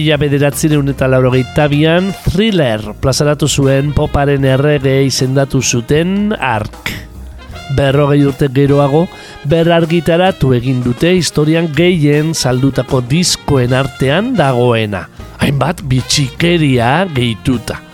Mila bederatzireun eta laurogeita bian, thriller plazaratu zuen poparen errege izendatu zuten ark. Berrogei urte geroago, berargitaratu egin dute historian gehien saldutako diskoen artean dagoena. Hainbat bitxikeria gehituta.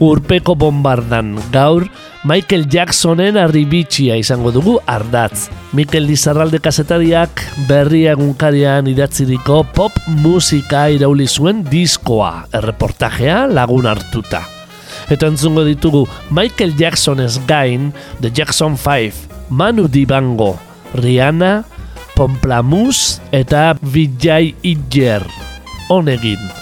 Urpeko bombardan gaur, Michael Jacksonen arribitxia izango dugu ardatz. Mikel Lizarralde kasetariak berri egunkarian idatziriko pop musika irauli zuen diskoa, erreportajea lagun hartuta. Eta entzungo ditugu Michael Jacksonez gain, The Jackson 5, Manu Dibango, Rihanna, Pomplamus eta Vijay Idjer. Honegin.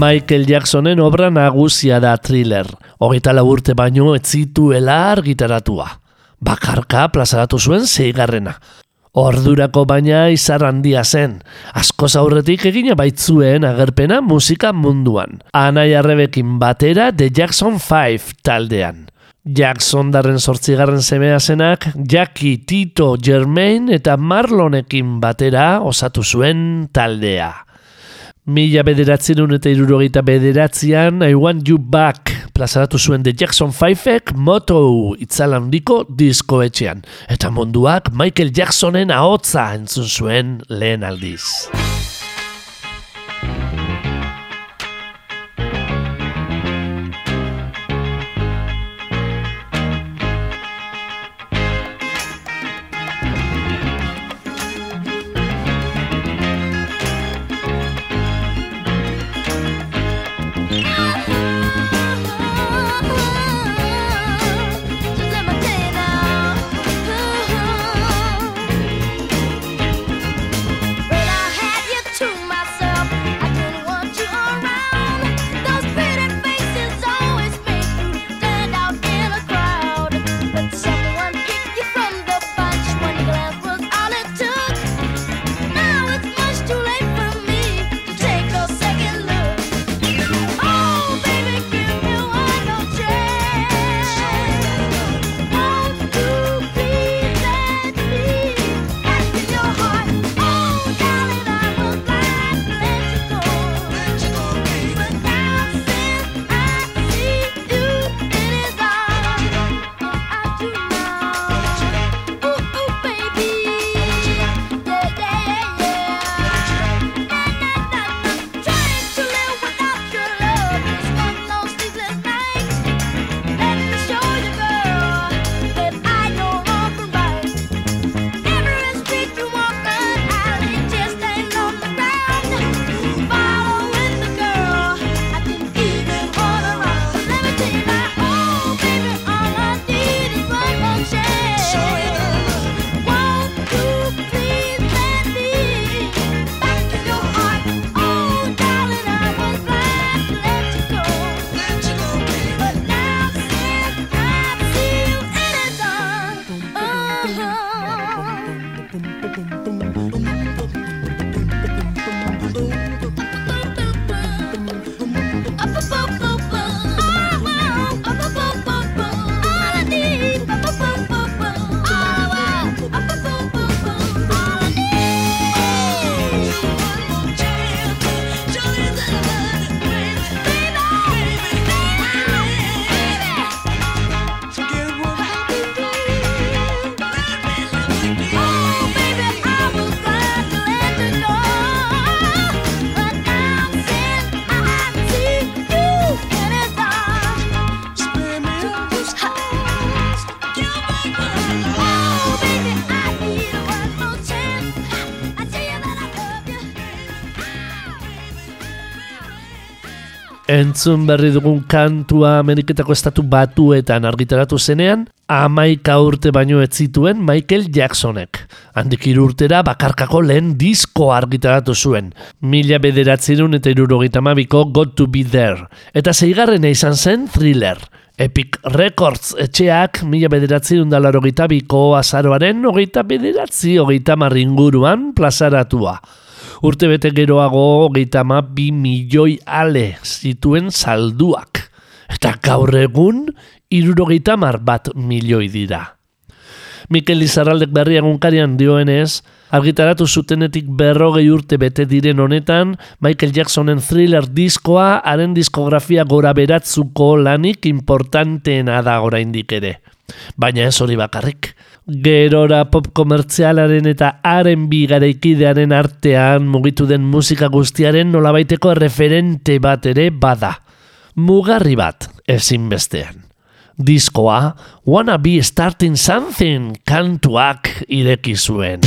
Michael Jacksonen obra nagusia da thriller. Hogeita urte baino ez zituela argitaratua. Bakarka plazaratu zuen zeigarrena. Ordurako baina izar handia zen. Asko aurretik egina baitzuen agerpena musika munduan. Anai arrebekin batera The Jackson 5 taldean. Jackson darren sortzigarren semea zenak, Jackie, Tito, Germain eta Marlonekin batera osatu zuen taldea. Mila bederatzen eta irurogeita bederatzean I Want You Back plazaratu zuen The Jackson 5ek moto itzala handiko disko etxean. Eta munduak Michael Jacksonen ahotza entzun zuen lehen aldiz. Entzun berri dugun kantua Ameriketako estatu batuetan argitaratu zenean, amaika urte baino ez zituen Michael Jacksonek. Handik urtera bakarkako lehen disko argitaratu zuen. Mila bederatzerun eta irurogeita mabiko Got to be there. Eta zeigarren izan zen thriller. Epic Records etxeak mila bederatzerun dalaro biko azaroaren hogeita bederatzi hogeita marringuruan plazaratua. Urte bete geroago hogeita ma bi milioi ale zituen salduak. Eta gaur egun irurogeita mar bat milioi dira. Mikel Izarraldek berri agunkarian dioenez, argitaratu zutenetik berrogei urte bete diren honetan, Michael Jacksonen thriller diskoa haren diskografia gora beratzuko lanik importanteena da oraindik ere. Baina ez hori bakarrik. Gerora pop komertzialaren eta haren bigaraikidearen artean mugitu den musika guztiaren nolabaiteko referente bat ere bada. Mugarri bat ezinbestean diskoa Wanna Be Starting Something kantuak ireki zuen.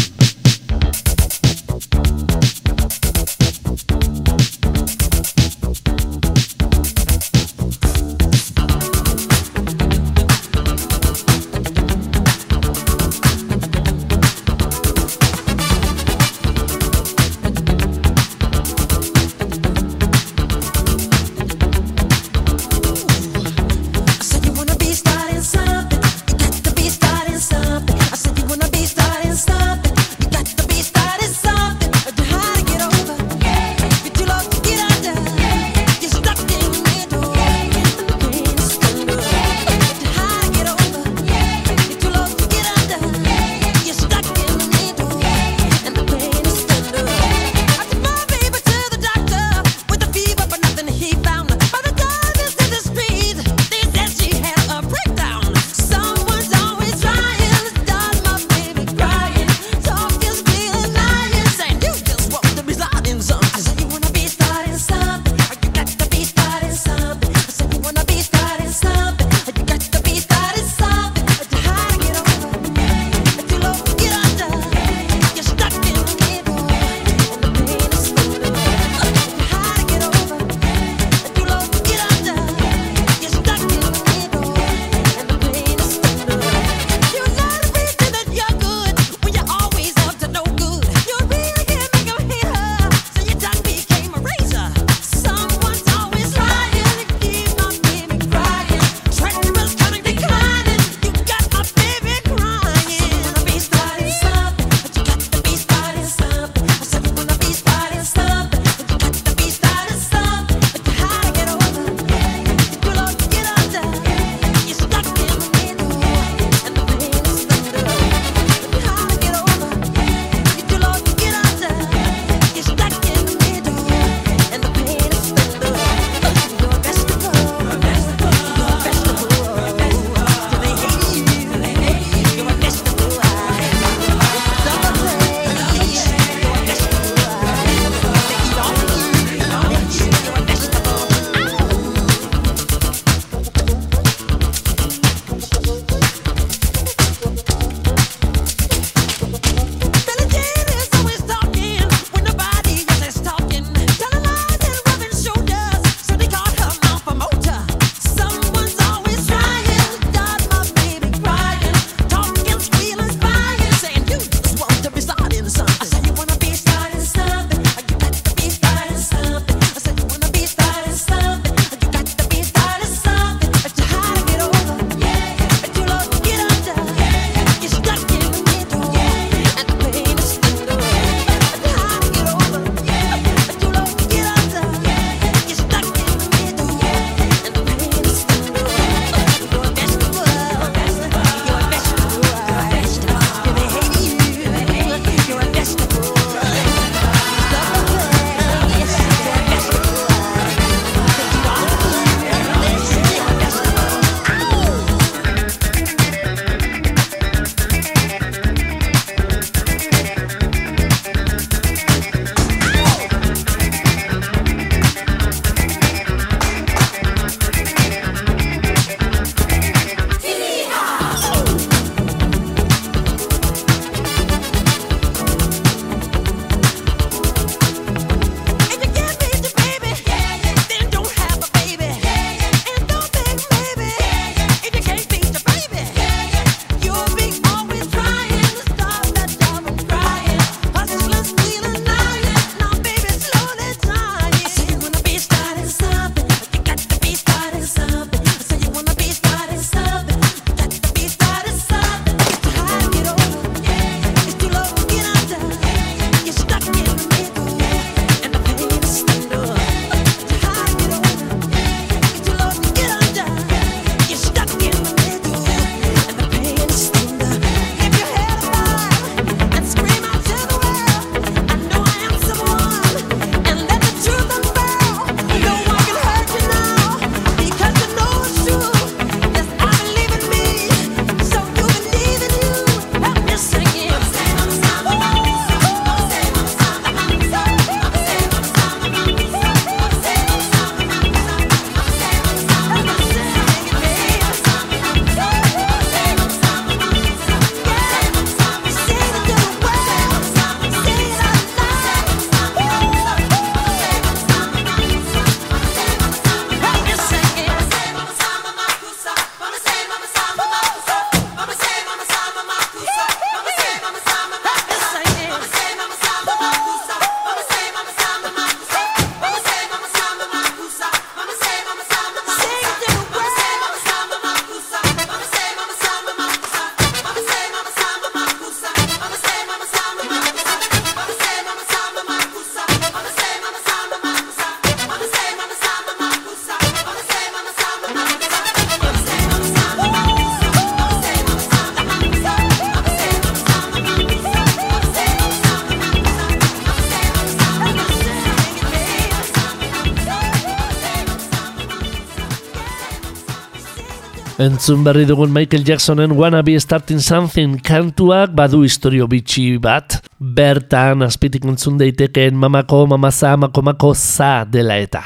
Entzun berri dugun Michael Jacksonen Wanna Be Starting Something kantuak badu historio bitxi bat. Bertan, azpitik entzun daitekeen mamako, mamaza, makomako za dela eta.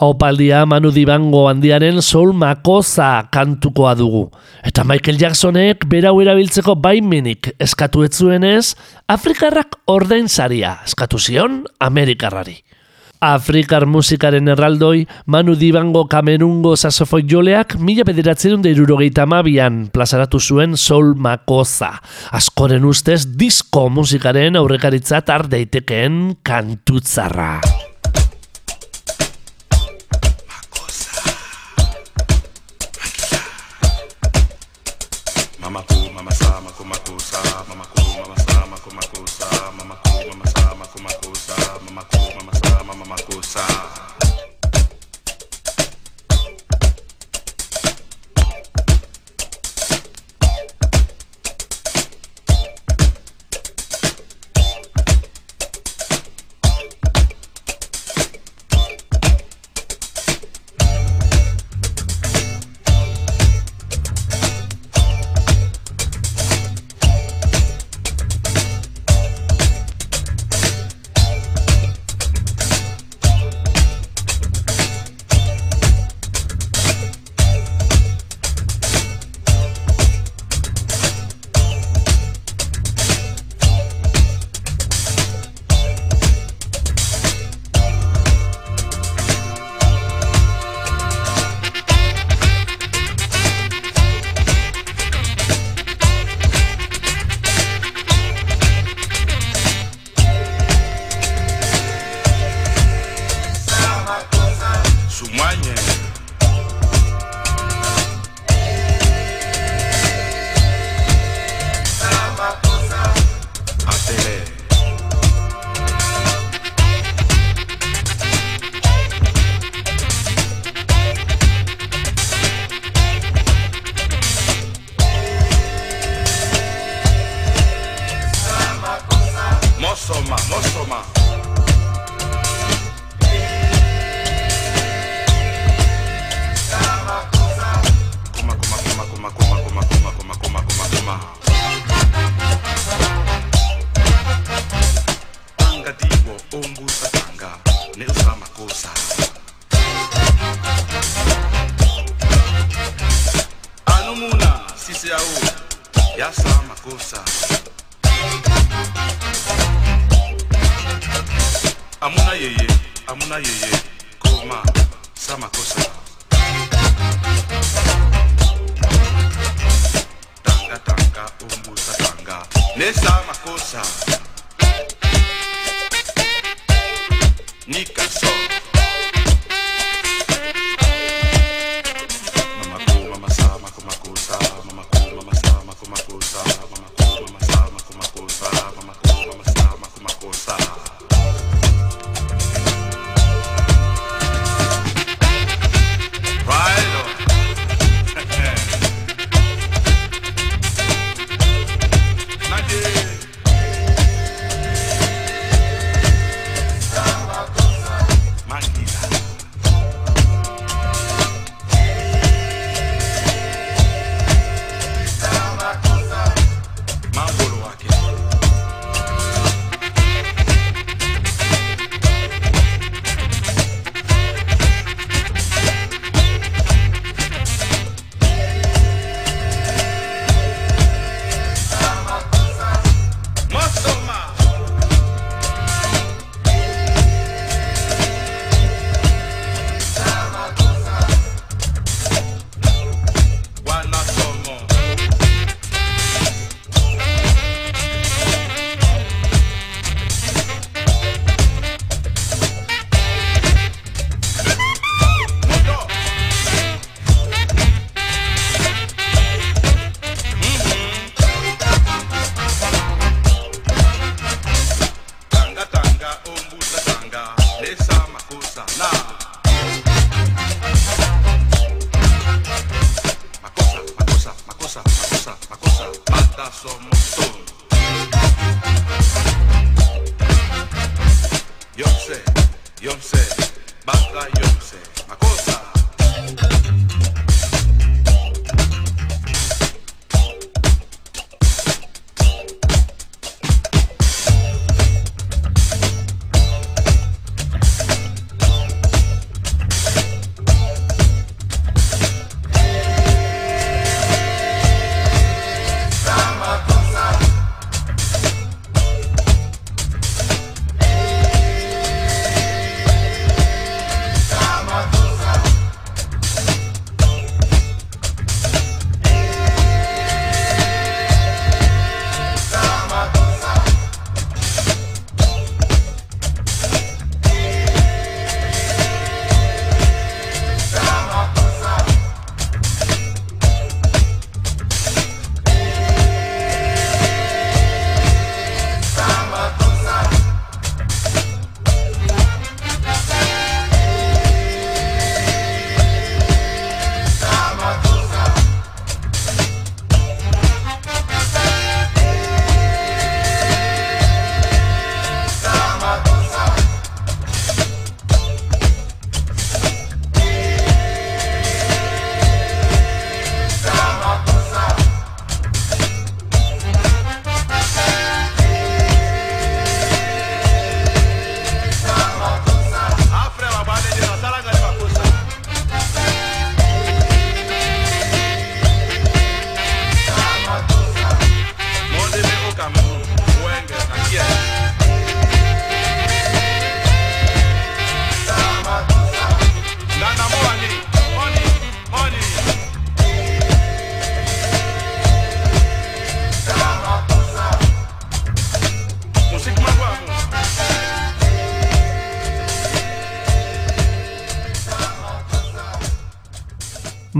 Opaldia Manu Dibango handiaren Soul Makosa kantukoa dugu. Eta Michael Jacksonek berau erabiltzeko baimenik eskatu etzuenez, Afrikarrak ordain zaria eskatu zion Amerikarrari. Afrikar musikaren erraldoi, Manu Dibango Kamerungo sasofoi joleak mila bederatzen da plazaratu zuen Sol Makoza. Askoren ustez, disko musikaren aurrekaritza tardeitekeen kantutzarra.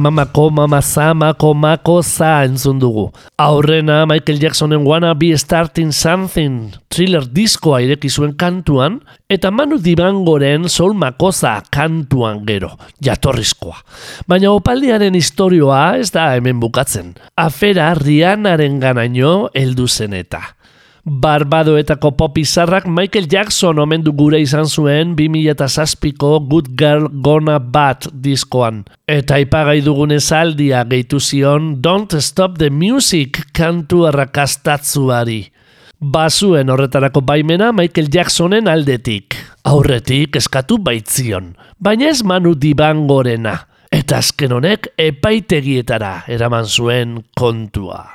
Mamako, mamaza, mako, mako, za entzun dugu. Aurrena Michael Jacksonen Wanna Be Starting Something thriller diskoa ireki zuen kantuan, eta Manu Dibangoren Soul Makoza kantuan gero, jatorrizkoa. Baina opaldiaren historioa ez da hemen bukatzen. Afera Rihanaren ganaino heldu zen eta. Barbadoetako pop izarrak Michael Jackson omendu gure izan zuen 2007ko Good Girl Gonna Bad diskoan. Eta ipagai dugun ezaldia gehitu zion Don't Stop the Music kantu arrakastatzuari. Bazuen horretarako baimena Michael Jacksonen aldetik. Aurretik eskatu baitzion, baina ez manu diban gorena. Eta azken honek epaitegietara eraman zuen kontua.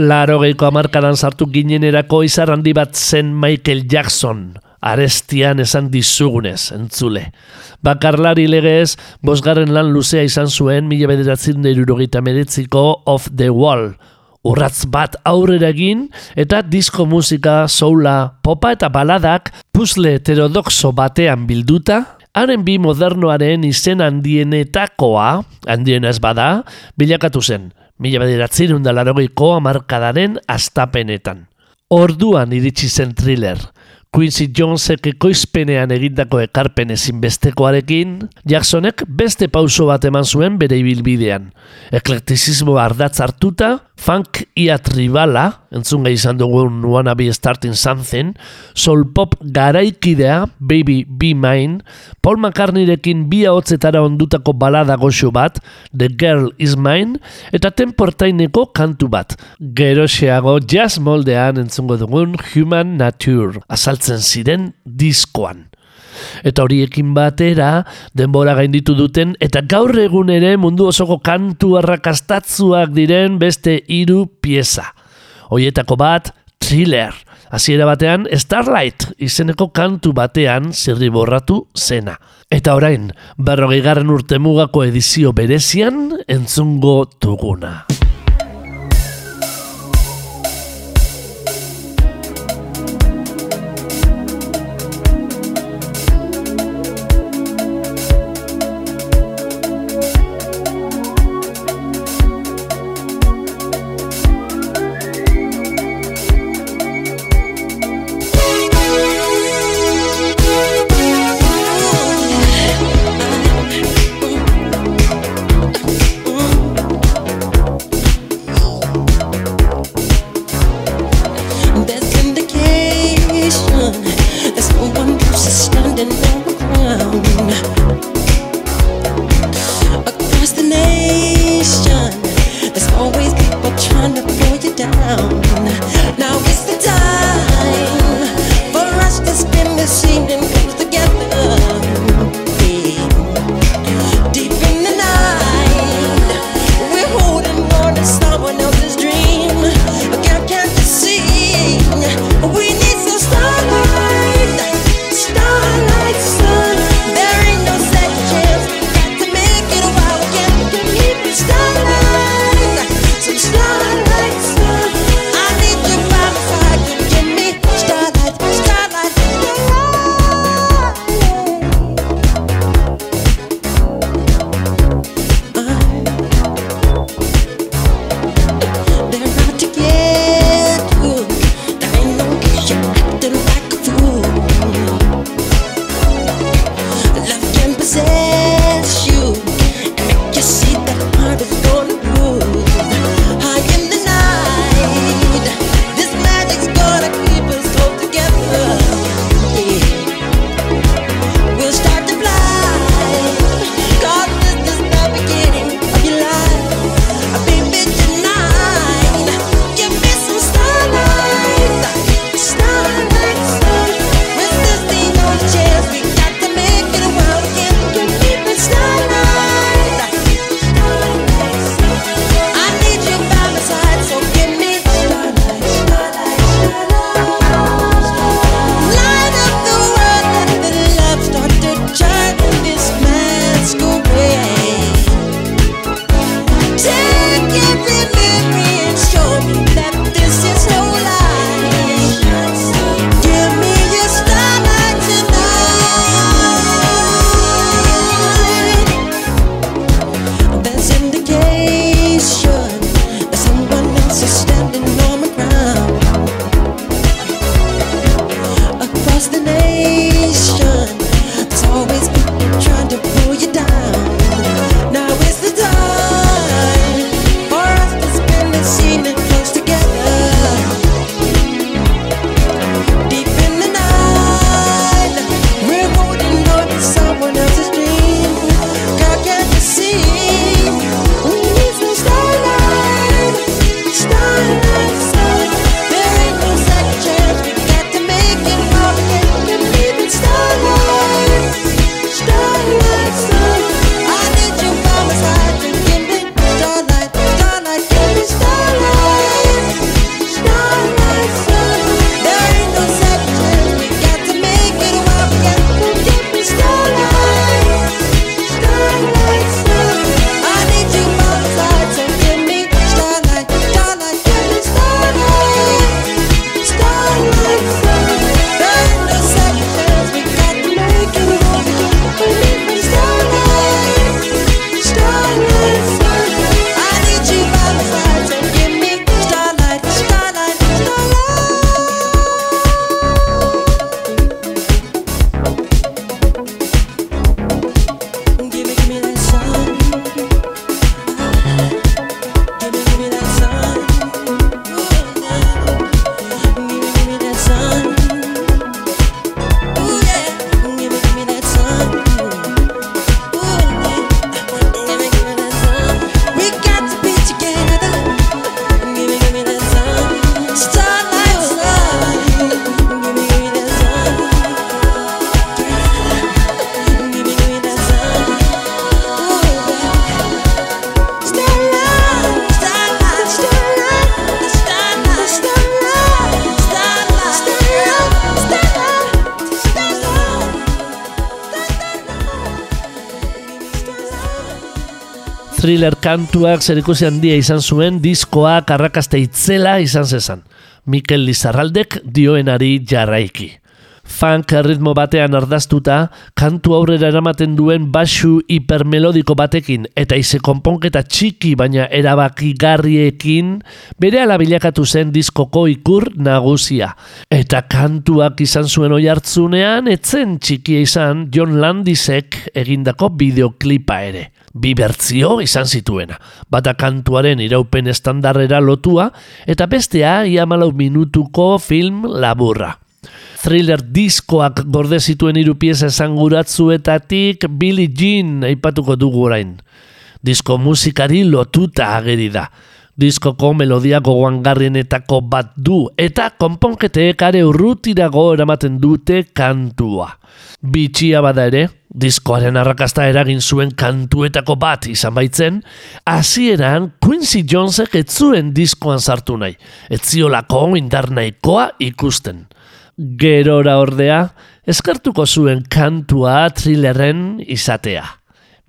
Laro geiko amarkadan sartu ginenerako izar handi bat zen Michael Jackson, arestian esan dizugunez, entzule. Bakarlari legez, bosgarren lan luzea izan zuen, mila bederatzen deirurogita meretziko Off the Wall. Urratz bat aurrera egin, eta disko musika, soula, popa eta baladak, puzle heterodoxo batean bilduta, haren bi modernoaren izen handienetakoa, handienez bada, bilakatu zen, mila bederatzen undalarogeiko amarkadaren astapenetan. Orduan iritsi zen thriller, Quincy Jonesek ekoizpenean egindako ekarpen ezinbestekoarekin, Jacksonek beste pauso bat eman zuen bere ibilbidean. Eklektizismo ardatz hartuta, funk ia tribala, entzun gai izan dugun Wanna Be Starting Something, soul pop garaikidea, Baby Be Mine, Paul McCartneyrekin bi hotzetara ondutako balada goxo bat, The Girl Is Mine, eta temportaineko kantu bat. Geroxeago jazz moldean entzungo dugun Human Nature, azaltzen ziren diskoan. Eta horiekin batera, denbora gainditu duten, eta gaur egun ere mundu osoko kantu arrakastatzuak diren beste hiru pieza. Hoietako bat, thriller. Hasiera batean, Starlight izeneko kantu batean zirriborratu zena. Eta orain, berrogei garren urte mugako edizio berezian entzungo tuguna. Thriller kantuak zerikusi handia izan zuen diskoak arrakaste itzela izan zezan. Mikel Lizarraldek dioenari jarraiki funk ritmo batean ardaztuta, kantu aurrera eramaten duen basu hipermelodiko batekin eta ize konponketa txiki baina erabakigarriekin bere alabilakatu zen diskoko ikur nagusia. Eta kantuak izan zuen oi hartzunean, etzen txikia izan John Landisek egindako bideoklipa ere. Bi bertzio izan zituena, bata kantuaren iraupen estandarrera lotua eta bestea iamalau minutuko film laburra thriller diskoak gorde zituen hiru pieza esanguratzuetatik Billie Jean aipatuko dugu orain. Disko musikari lotuta ageri da. Diskoko melodia gogoangarrienetako bat du eta konponketeek are urrutirago eramaten dute kantua. Bitxia bada ere, diskoaren arrakasta eragin zuen kantuetako bat izan baitzen, hasieran Quincy Jonesek ez zuen diskoan sartu nahi, ez ziolako indar nahikoa ikusten gerora ordea, eskartuko zuen kantua thrillerren izatea.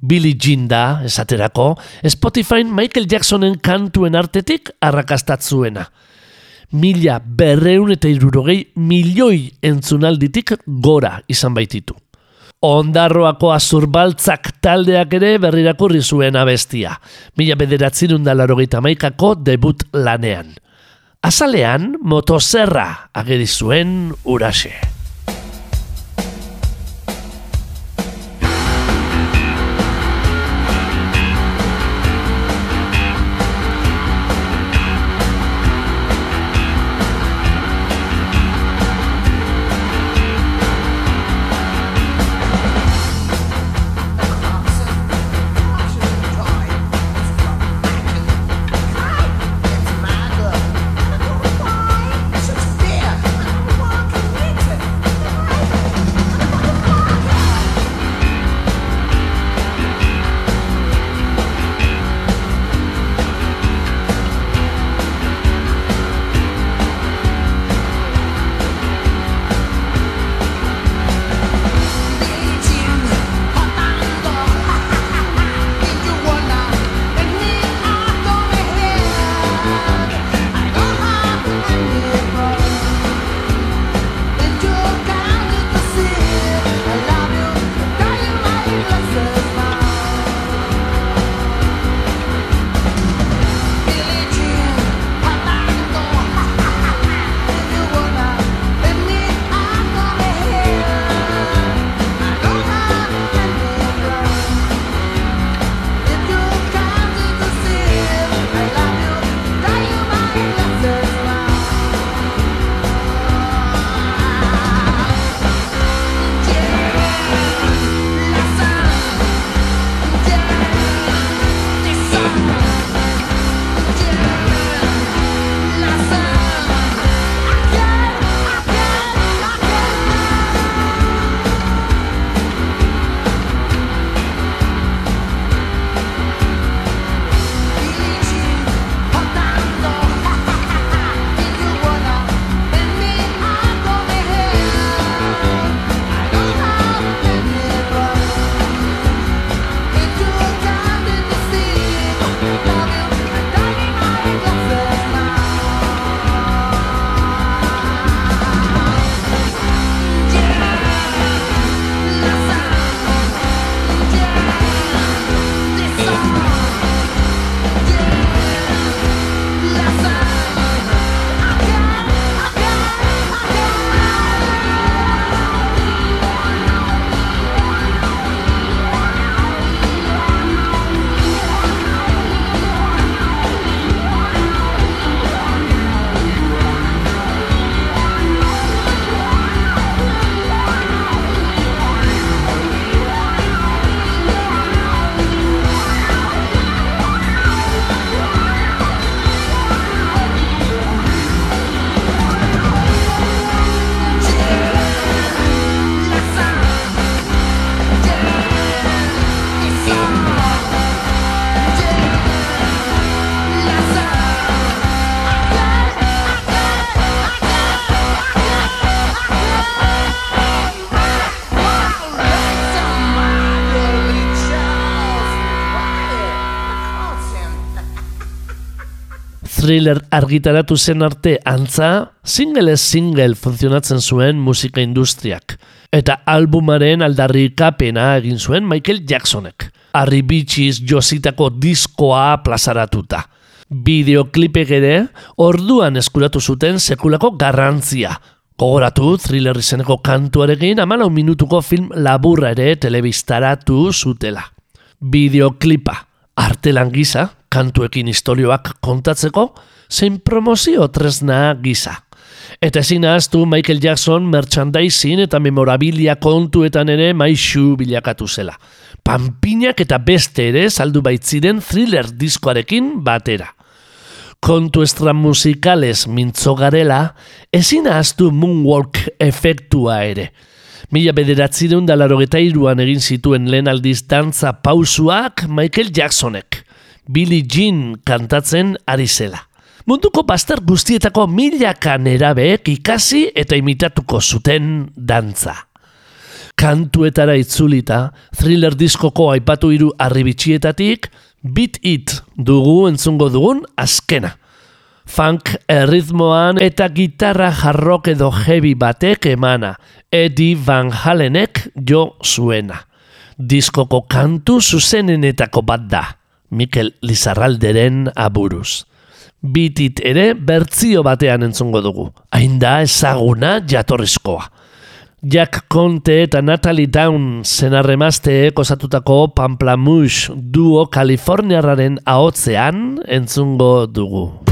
Billy Jean da, esaterako, Spotify Michael Jacksonen kantuen artetik arrakastatzuena. Mila berreun eta irurogei milioi entzunalditik gora izan baititu. Ondarroako azurbaltzak taldeak ere berrirakurri zuen abestia. Mila bederatzen undalarogeita maikako debut lanean. Azalean, motozerra ageri zuen urase. Thriller argitaratu zen arte antza, single single funtzionatzen zuen musika industriak. Eta albumaren aldarri kapena egin zuen Michael Jacksonek. Beaches jositako diskoa plazaratuta. Bideoklipek ere, orduan eskuratu zuten sekulako garrantzia. Gogoratu, thriller izeneko kantuarekin amalau minutuko film laburra ere telebistaratu zutela. Bideoklipa, artelan gisa, kantuekin historioak kontatzeko, zein promozio tresna gisa. Eta ezin ahaztu Michael Jackson merchandising eta memorabilia kontuetan ere maixu bilakatu zela. Pampinak eta beste ere saldu baitziren thriller diskoarekin batera. Kontu estra musikales mintzo garela, ezin ahaztu moonwalk efektua ere. Mila bederatzi deun iruan egin zituen lehen aldiz dantza pausuak Michael Jacksonek. Billie Jean kantatzen ari zela. Munduko pastor guztietako milaka nerabeek ikasi eta imitatuko zuten dantza. Kantuetara itzulita, thriller diskoko aipatu hiru arribitxietatik, Beat It dugu entzungo dugun azkena. Funk erritmoan eta gitarra jarrok edo heavy batek emana, Eddie Van Halenek jo zuena. Diskoko kantu zuzenenetako bat da, Mikel Lizarralderen aburuz bitit ere bertzio batean entzungo dugu. Hain da ezaguna jatorrizkoa. Jack Conte eta Natalie Down zenarremazte kosatutako Pamplamush duo Kaliforniarraren ahotzean entzungo dugu.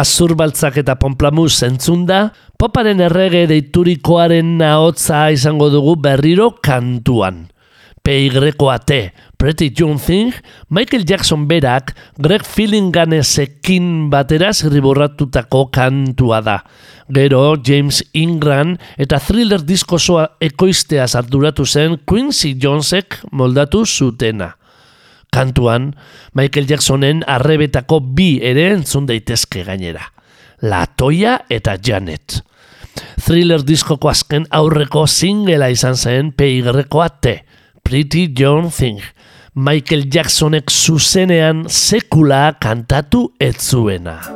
Azurbaltzak eta pomplamus entzunda, poparen errege deiturikoaren nahotza izango dugu berriro kantuan. PYAT, Pretty Young Thing, Michael Jackson berak Greg Fillinganesekin batera zirriborratutako kantua da. Gero, James Ingram eta thriller diskosoa ekoiztea arduratu zen Quincy Jonesek moldatu zutena kantuan Michael Jacksonen arrebetako bi ere entzun daitezke gainera. Latoia eta Janet. Thriller diskoko azken aurreko singela izan zen PY-koate, Pretty Young Thing. Michael Jacksonek zuzenean sekula kantatu etzuena.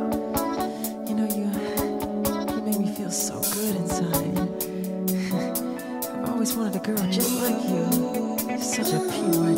Girl, just like you, such a pure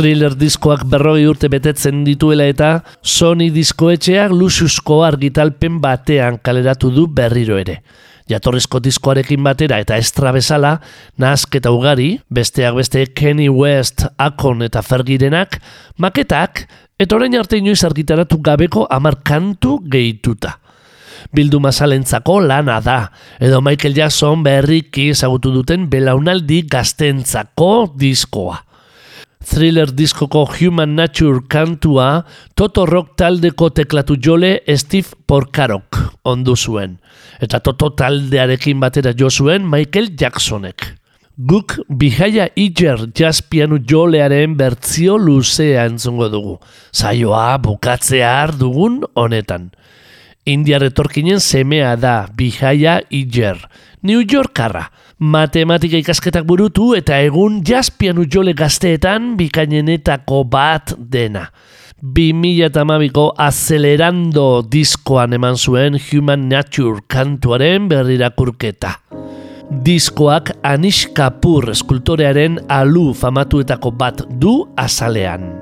thriller diskoak berrogei urte betetzen dituela eta Sony diskoetxeak luxusko argitalpen batean kaleratu du berriro ere. Jatorrizko diskoarekin batera eta estra bezala, eta ugari, besteak beste Kenny West, Akon eta Fergirenak, maketak, eta orain arte inoiz argitaratu gabeko amar kantu gehituta. Bildu masalentzako lana da, edo Michael Jackson berriki ezagutu duten belaunaldi gaztentzako diskoa thriller diskoko Human Nature kantua Toto Rock taldeko teklatu jole Steve Porkarok ondu zuen. Eta Toto taldearekin batera jo zuen Michael Jacksonek. Guk bihaia iger jazz pianu jolearen bertzio luzea entzungo dugu. Zaioa bukatzea dugun honetan. India retorkinen semea da bihaia iger. New Yorkarra matematika ikasketak burutu eta egun jaspian ujole gazteetan bikainenetako bat dena. 2008ko acelerando diskoan eman zuen Human Nature kantuaren berrirakurketa. Diskoak Anish Kapoor eskultorearen alu famatuetako bat du azalean.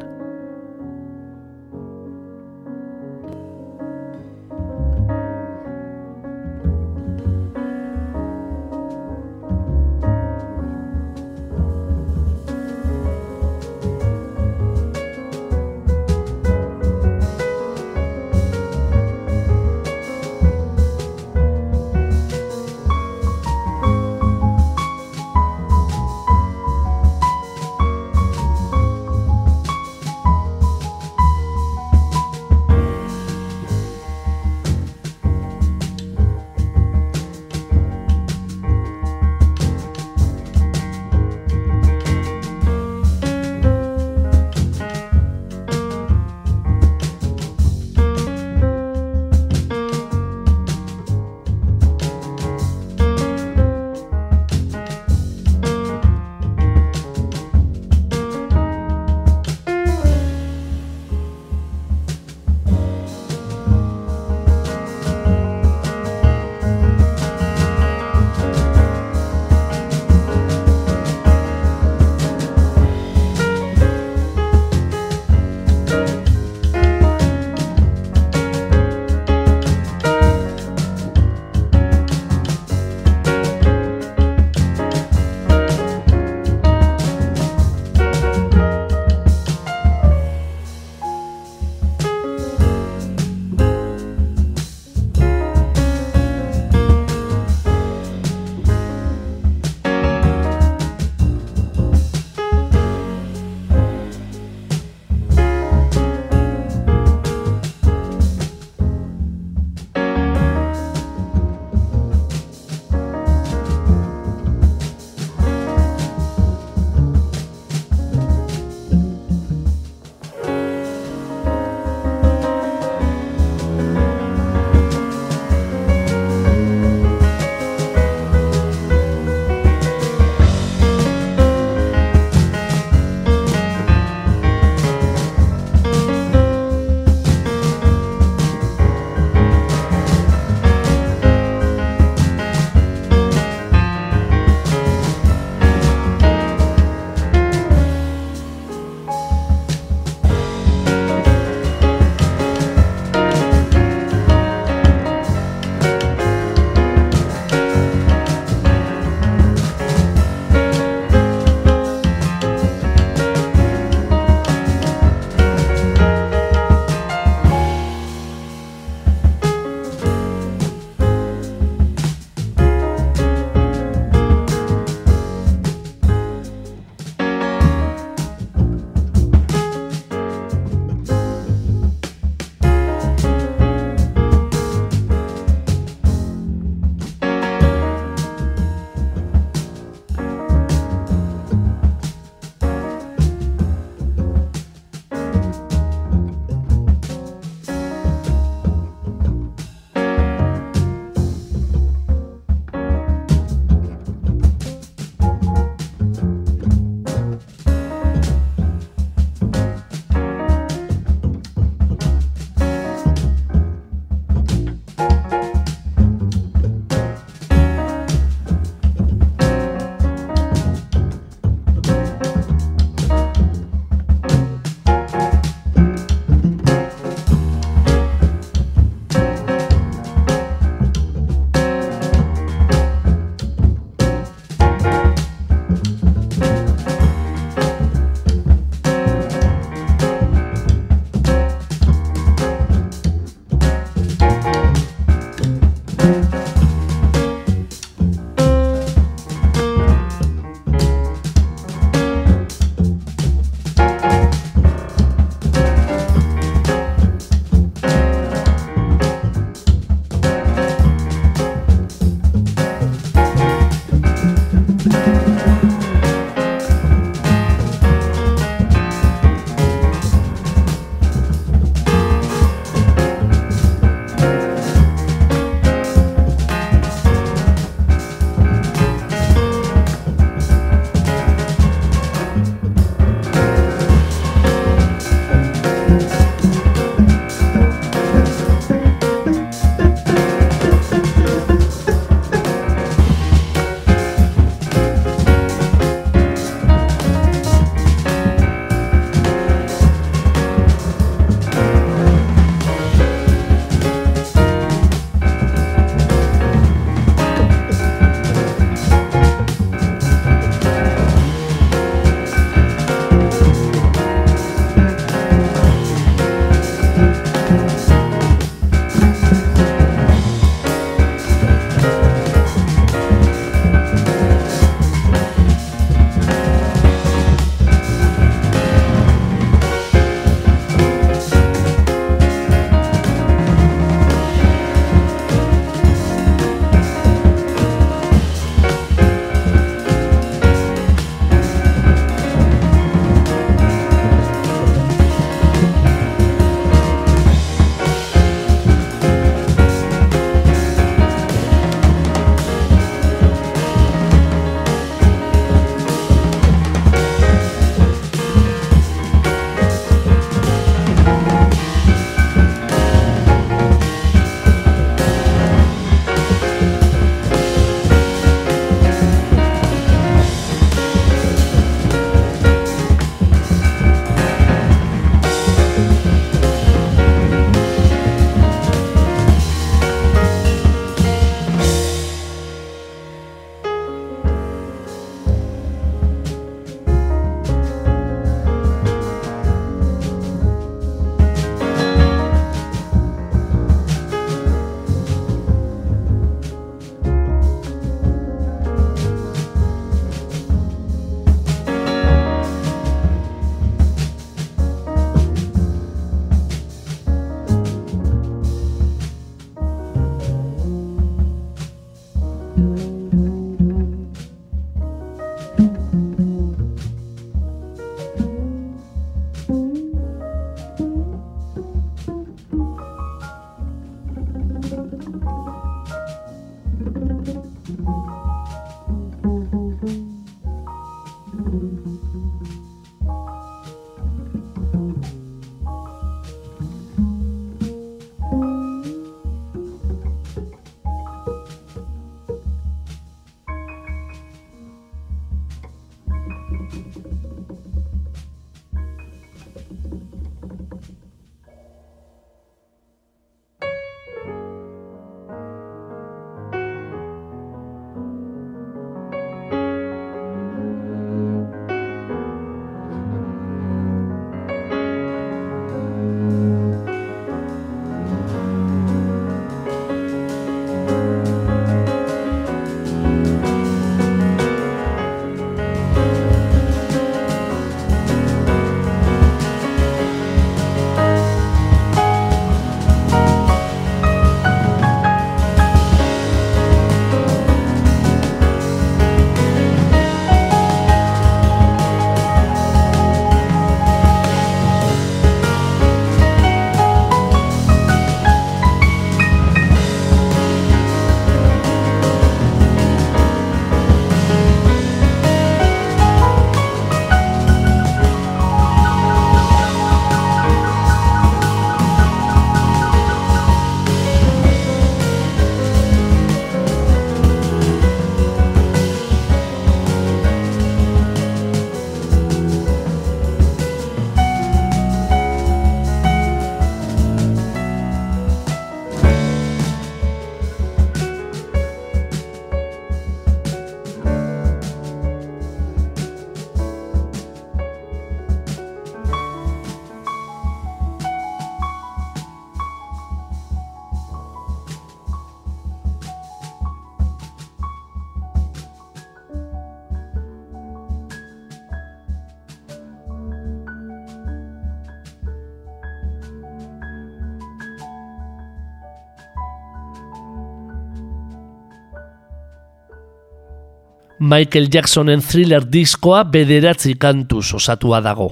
Michael Jacksonen thriller diskoa bederatzi kantuz osatua dago.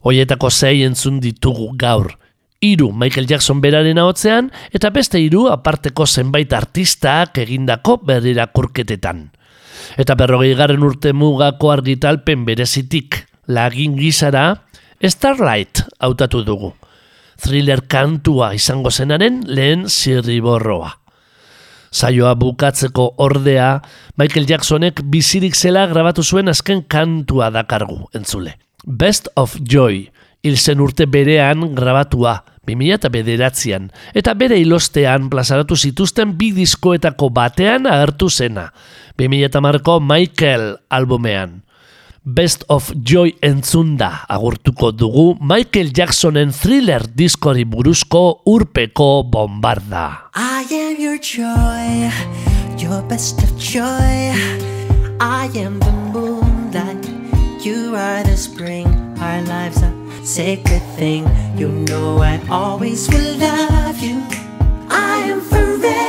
Hoietako zei entzun ditugu gaur. Hiru Michael Jackson beraren ahotzean eta beste hiru aparteko zenbait artistak egindako berrirakurketetan. Eta berrogei garren urte mugako argitalpen berezitik lagin gizara Starlight hautatu dugu. Thriller kantua izango zenaren lehen zirriborroa. Saioa bukatzeko ordea, Michael Jacksonek bizirik zela grabatu zuen azken kantua dakargu, entzule. Best of Joy, hilzen urte berean grabatua, 2000 eta bere ilostean plazaratu zituzten bi diskoetako batean agertu zena, 2000 eta marko Michael albumean. Best of Joy entzunda agurtuko dugu Michael Jacksonen thriller diskori buruzko urpeko bombarda. I am your joy, your best of joy. I am the moonlight, you are the spring. Our lives are sacred thing. You know I always will love you. I am forever.